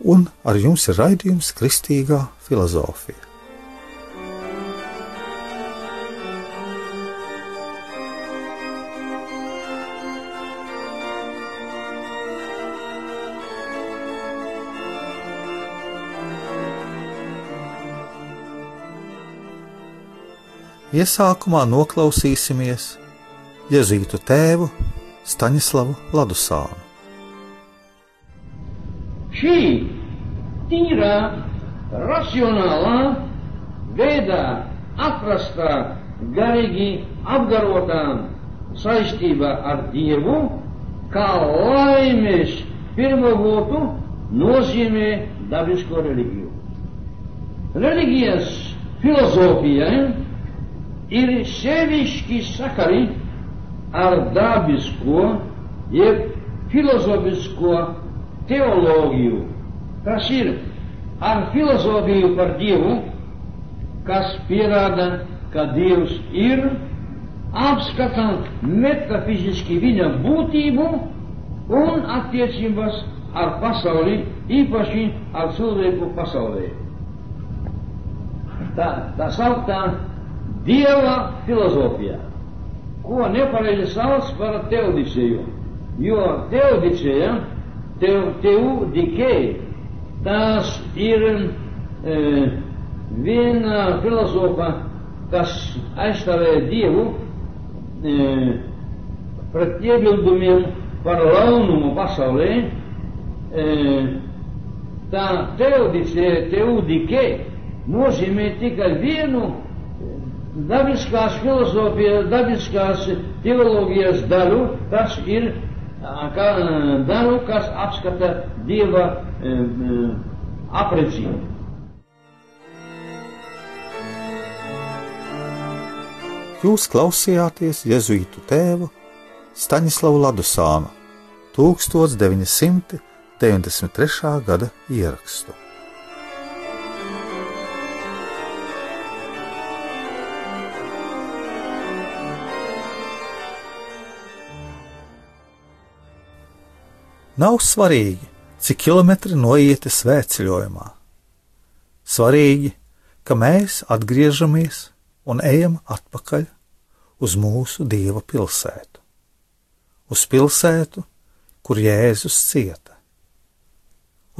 un ar jums ir raidījums Kristīgā filozofija. Iesākumā noklausīsimies Jēzītu tēvu Staņislavu Ladusānu šį tyrą, racionalą, veidą atrastą, garigi apgarotą saistībā ar Dievu, kā laimēs pirmo votu nozīmē dabisko reliģiju. Reliģijas filozofijai ir sevišķi sakari ar dabisko, jeb filozofisko teoloģiju, tas ir ar filozofiju par Dievu, kas pierāda, ka Dievs ir, apskatām metafiziski viņa būtību un attiecības ar pasauli, īpaši ar cilvēku pasaulē. Tā, tā sauktā Dieva filozofija, ko nepareizi sauc par teodicēju, jo teodicēja tev, tev dikēji. Tas ir e, viena filozofa, kas aizstāvēja Dievu e, pret iebildumiem par launumu pasaulē. E, tā teodicē, teudikē nozīmē tikai vienu dabiskās filozofijas, dabiskās teoloģijas daļu, tas ir kā daļu, kas apskata dieva apredzību. Jūs klausījāties Jēzus tēvu Staņislavu Ladusānu 1993. gada ierakstu. Nav svarīgi, cik kilometri noieti svētceļojumā. Svarīgi, ka mēs atgriežamies un ejam atpakaļ uz mūsu dieva pilsētu, uz pilsētu, kur Jēzus cieta,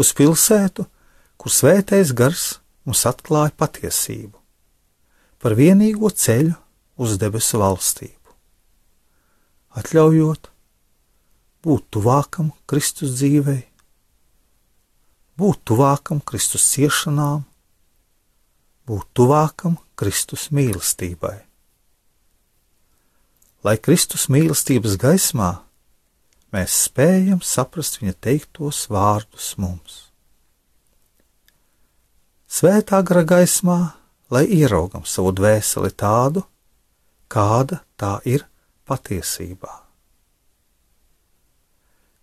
uz pilsētu, kur svētais gars mums atklāja patiesību. Par vienīgo ceļu uz debesu valstību, atļaujot būt tuvākam Kristus dzīvei, būt tuvākam Kristus ciešanām, būt tuvākam Kristus mīlestībai. Lai Kristus mīlestības gaismā mēs spējam saprast viņa teiktos vārdus mums. Svētā gara gaismā, lai ieraugam savu dvēseli tādu, kāda tā ir patiesībā.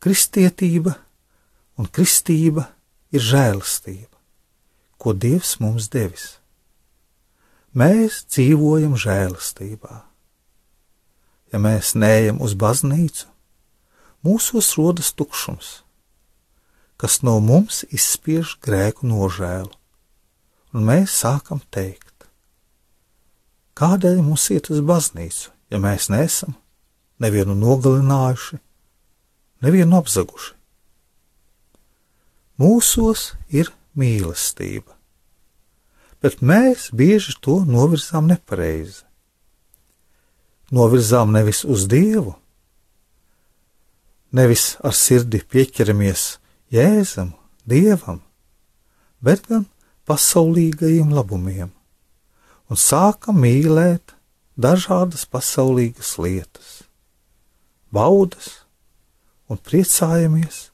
Kristietība un kristība ir žēlastība, ko Dievs mums devis. Mēs dzīvojam žēlastībā. Ja mēs neejam uz baznīcu, mūsos rodas tukšums, kas no mums izspiež grēku nožēlu, un mēs sākam teikt, kādēļ mums iet uz baznīcu, ja mēs neesam nevienu nogalinājuši, nevienu apzaguši. Mūsos ir mīlestība, bet mēs bieži to novirzām nepareizi. Novirzām nevis uz Dievu, nevis ar sirdi pieķeramies Jēzum, Dievam, bet gan pasaulīgajiem labumiem, un sākam mīlēt dažādas pasaulīgas lietas, baudas, un priecājamies,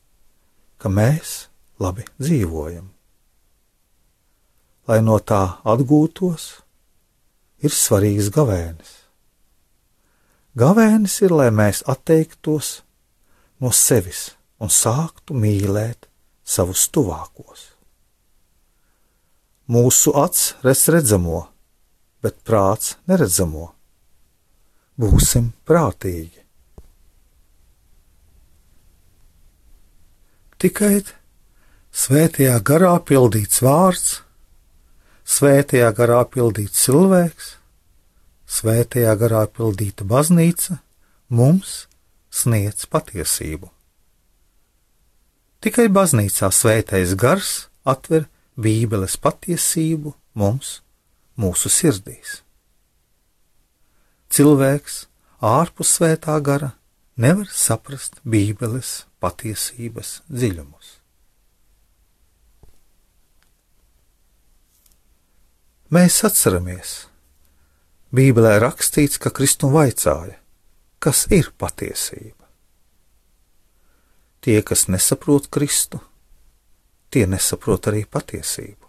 ka mēs labi dzīvojam. Lai no tā atgūtos, ir svarīgs gavēnis. Gavēnis ir, lai mēs atteiktos no sevis un sāktu mīlēt savus tuvākos. Mūsu acs redz redzamo, bet prāts neredzamo. Būsim prātīgi. Tikai svētajā garā pildīts vārds, svētajā garā pildīts cilvēks, svētajā garā pildīta baznīca mums sniedz patiesību. Tikai baznīcā svētais gars atver Bībeles patiesību mums, mūsu sirdīs. Cilvēks ārpus svētā gara nevar saprast Bībeles patiesības dziļumus. Mēs atceramies, Bībelē rakstīts, ka Kristum vaicāja, kas ir patiesība. Tie, kas nesaprot Kristu, tie nesaprot arī patiesību.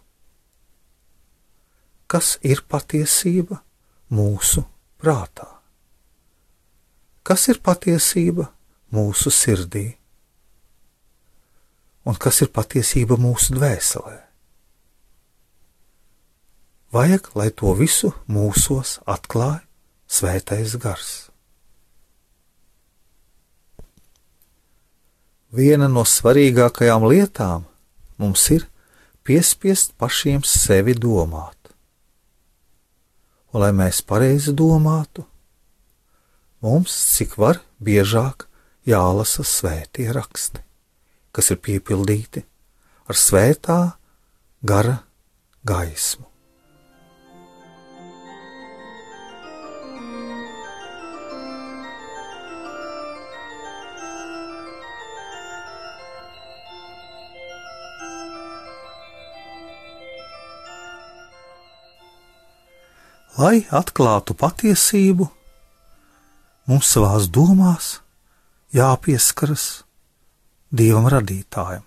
Kas ir patiesība mūsu prātā? Kas ir patiesība mūsu sirdī? Un kas ir patiesība mūsu dvēselē? Vajag, lai to visu mūsos atklāj svētais gars. Viena no svarīgākajām lietām, mums ir piespiest pašiem sevi domāt. Un, lai mēs pareizi domātu, mums cik var biežāk jālasa svētie raksti, kas ir piepildīti ar svētā gara gaismu. lai atklātu patiesību, mums savās domās jāpieskaras Dievam radītājam,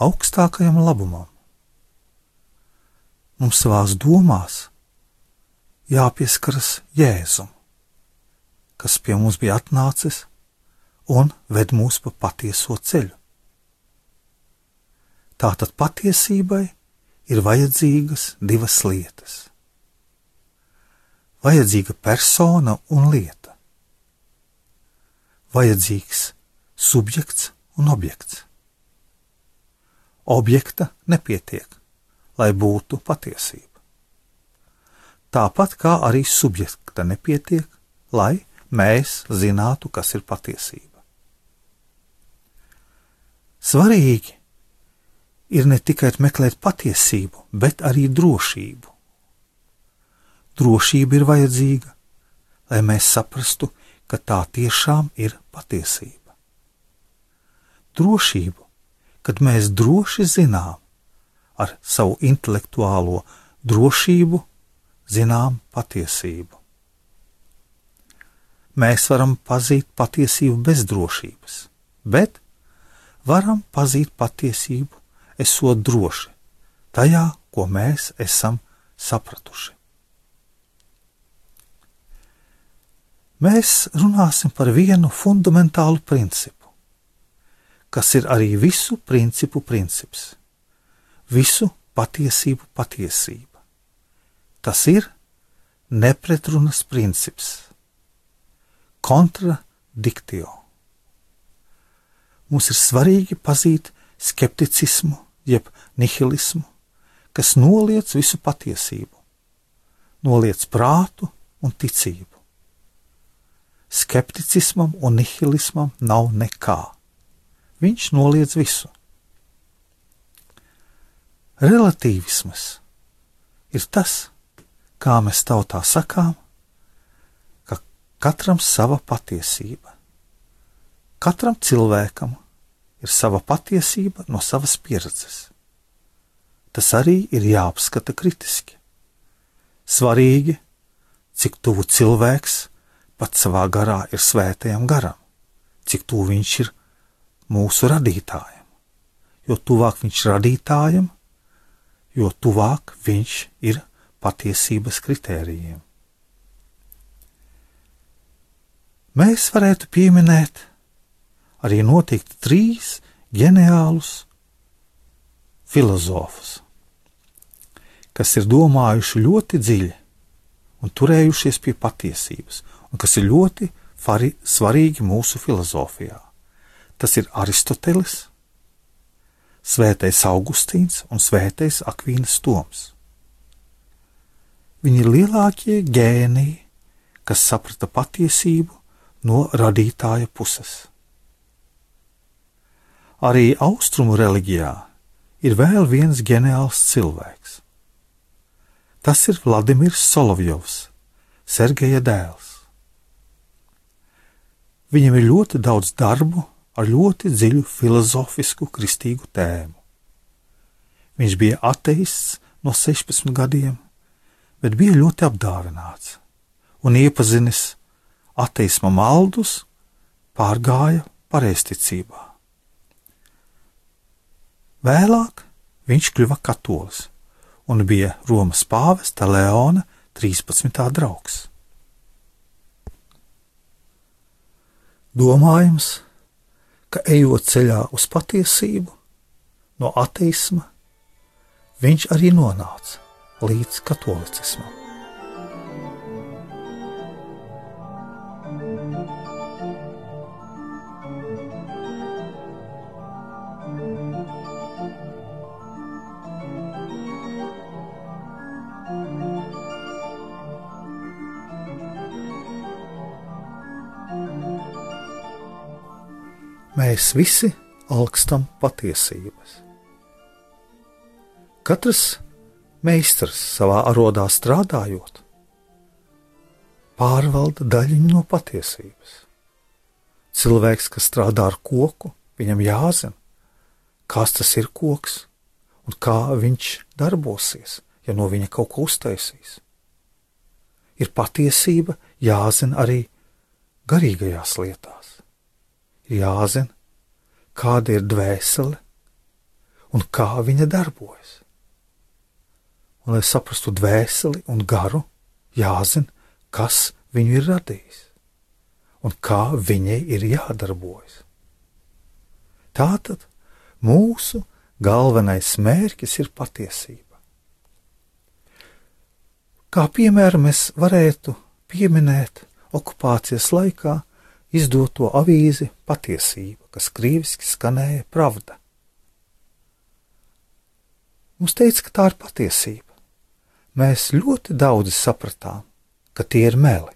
augstākajam labumam. Mums savās domās jāpieskaras Jēzum, kas pie mums bija atnācis un ved mūs pa patieso ceļu. Tātad patiesībai ir vajadzīgas divas lietas vajadzīga persona un lieta. Vajadzīgs subjekts un objekts. Objekta nepietiek, lai būtu patiesība. Tāpat kā arī subjekta nepietiek, lai mēs zinātu, kas ir patiesība. Svarīgi ir ne tikai meklēt patiesību, bet arī drošību drošība ir vajadzīga, lai mēs saprastu, ka tā tiešām ir patiesība. Drošību, kad mēs droši zinām, ar savu intelektuālo drošību zinām patiesību. Mēs varam pazīt patiesību bez drošības, bet varam pazīt patiesību, esot droši tajā, ko mēs esam sapratuši. Mēs runāsim par vienu fundamentālu principu, kas ir arī visu principu princips, visu patiesību patiesība. Tas ir nepretrunas princips, kontradiktio. Mums ir svarīgi pazīt skepticismu, jeb nihilismu, kas noliec visu patiesību, noliec prātu un ticību skepticismam un nihilismam nav nekā. Viņš noliedz visu. Relatīvisms ir tas, kā mēs tautā sakām, ka katram sava patiesība. Katram cilvēkam ir sava patiesība no savas pieredzes. Tas arī ir jāapskata kritiski. Svarīgi, cik tuvu cilvēks pats savā garā ir svētajam garam, cik tuvu viņš ir mūsu radītājam. jo tuvāk viņš radītājam, jo tuvāk viņš ir patiesības kritērijiem. Mēs varētu pieminēt arī noteikti trīs ģeniālus filozofus, kas ir domājuši ļoti dziļi un turējušies pie patiesības, un kas ir ļoti fari, svarīgi mūsu filozofijā. Tas ir Aristotelis, Svētais Augustīns un Svētais Akvīnas Toms. Viņi ir lielākie gēniji, kas saprata patiesību no radītāja puses. Arī austrumu reliģijā ir vēl viens ģeniāls cilvēks. Tas ir Vladimirs Solovjovs, Sergeja dēls. Viņam ir ļoti daudz darbu ar ļoti dziļu filozofisku, kristīgu tēmu. Viņš bija ateists no 16 gadiem, bet bija ļoti apdāvināts un iepazinis ateisma maldus, pārgāja pareizticībā. Vēlāk viņš kļuva katolis un bija Romas pāvesta Leona 13. draugs. Domājams, ka ejot ceļā uz patiesību, no ateisma, viņš arī nonāca līdz katolicismam. Mēs visi augstam patiesības. Katrs meistars savā arodā strādājot, pārvalda daļiņu no patiesības. Cilvēks, kas strādā ar koku, viņam jāzina, kas tas ir koks un kā viņš darbosies, ja no viņa kaut ko uztaisīs. Ir patiesība jāzina arī garīgajās lietās jāzina, kāda ir dvēsele un kā viņa darbojas. Un, lai saprastu dvēseli un garu, jāzina, kas viņu ir radījis un kā viņai ir jādarbojas. Tātad mūsu galvenais mērķis ir patiesība. Kā piemēram mēs varētu pieminēt okupācijas laikā izdoto avīzi Patiesība, kas krīviski skanēja Pravda. Mums teica, ka tā ir patiesība. Mēs ļoti daudz sapratām, ka tie ir meli,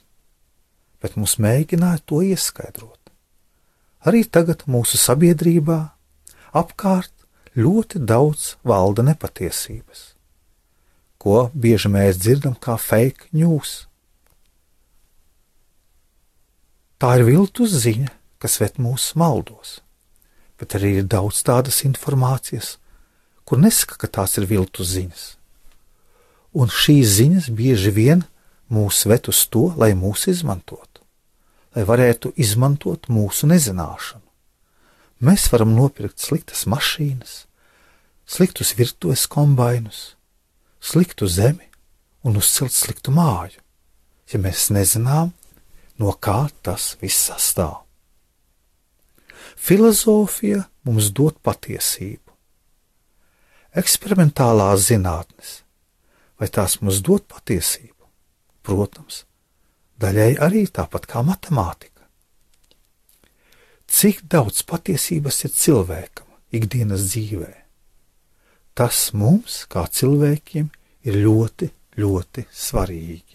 bet mums mēģināja to ieskaidrot. Arī tagad mūsu sabiedrībā apkārt ļoti daudz valda nepatiesības, ko bieži mēs dzirdam kā fake news. Tā ir viltus ziņa, kas ved mūs maldos, bet arī ir daudz tādas informācijas, kur nesaka, ka tās ir viltus ziņas. Un šīs ziņas bieži vien mūs ved uz to, lai mūs izmantotu, lai varētu izmantot mūsu nezināšanu. Mēs varam nopirkt sliktas mašīnas, sliktus virtuves kombainus, sliktu zemi un uzcelt sliktu māju, ja mēs nezinām, no kā tas viss sastāv. Filozofija mums dod patiesību. Eksperimentālās zinātnes, vai tās mums dod patiesību? Protams, daļai arī tāpat kā matemātika. Cik daudz patiesības ir cilvēkam ikdienas dzīvē? Tas mums, kā cilvēkiem, ir ļoti, ļoti svarīgi.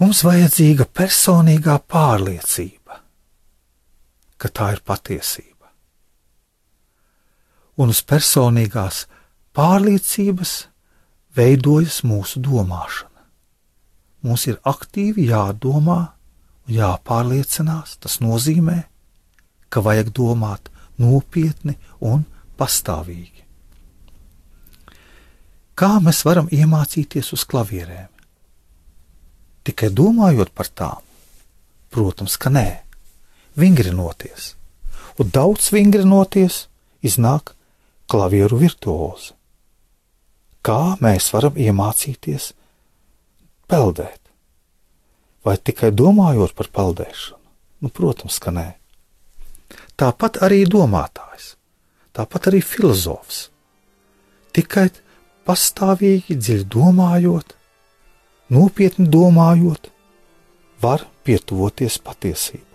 Mums vajadzīga personīgā pārliecība, ka tā ir patiesība. Un uz personīgās pārliecības veidojas mūsu domāšana. Mums ir aktīvi jādomā un jāpārliecinās. Tas nozīmē, ka vajag domāt nopietni un pastāvīgi. Kā mēs varam iemācīties uz klavierēm? Tikai domājot par tām, protams, ka nē, vingrinoties un daudz vingrinoties, iznāk klavieru virtuozi. Kā mēs varam iemācīties peldēt? Vai tikai domājot par peldēšanu? Nu, protams, ka nē. Tāpat arī domātājs, tāpat arī filozofs. Tikai pastāvīgi dziļi domājot, nopietni domājot, var pietuvoties patiesībai.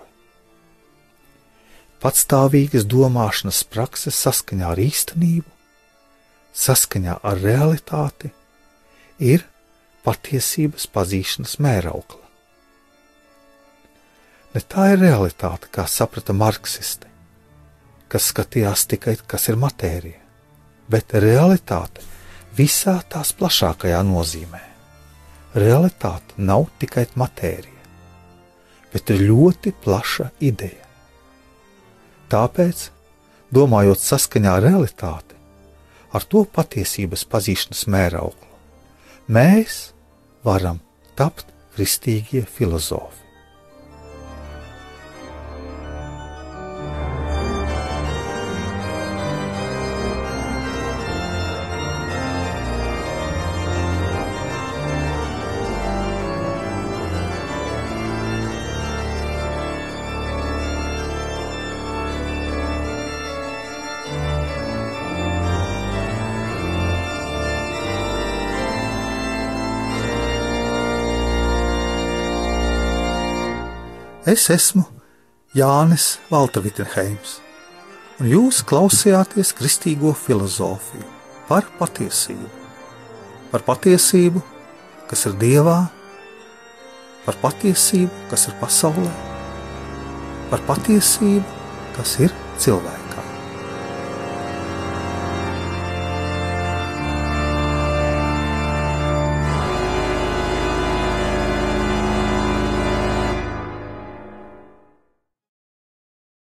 Patstāvīgas domāšanas prakses saskaņā ar īstenību, saskaņā ar realitāti, ir patiesības pazīšanas mēraukla. Ne tā ir realitāte, kā saprata marksisti, kas skatījās tikai, kas ir matērija, bet realitāte visā tās plašākajā nozīmē. Realitāte nav tikai matērija, bet ir ļoti plaša ideja. Tāpēc, domājot saskaņā ar realitāti, ar to patiesības pazīšanas mērauklu, mēs varam tapt kristīgie filozofi. Es esmu Jānis Valtavitenheims, un jūs klausījāties kristīgo filozofiju par patiesību. Par patiesību, kas ir Dievā, par patiesību, kas ir pasaulē, par patiesību, kas ir cilvēks.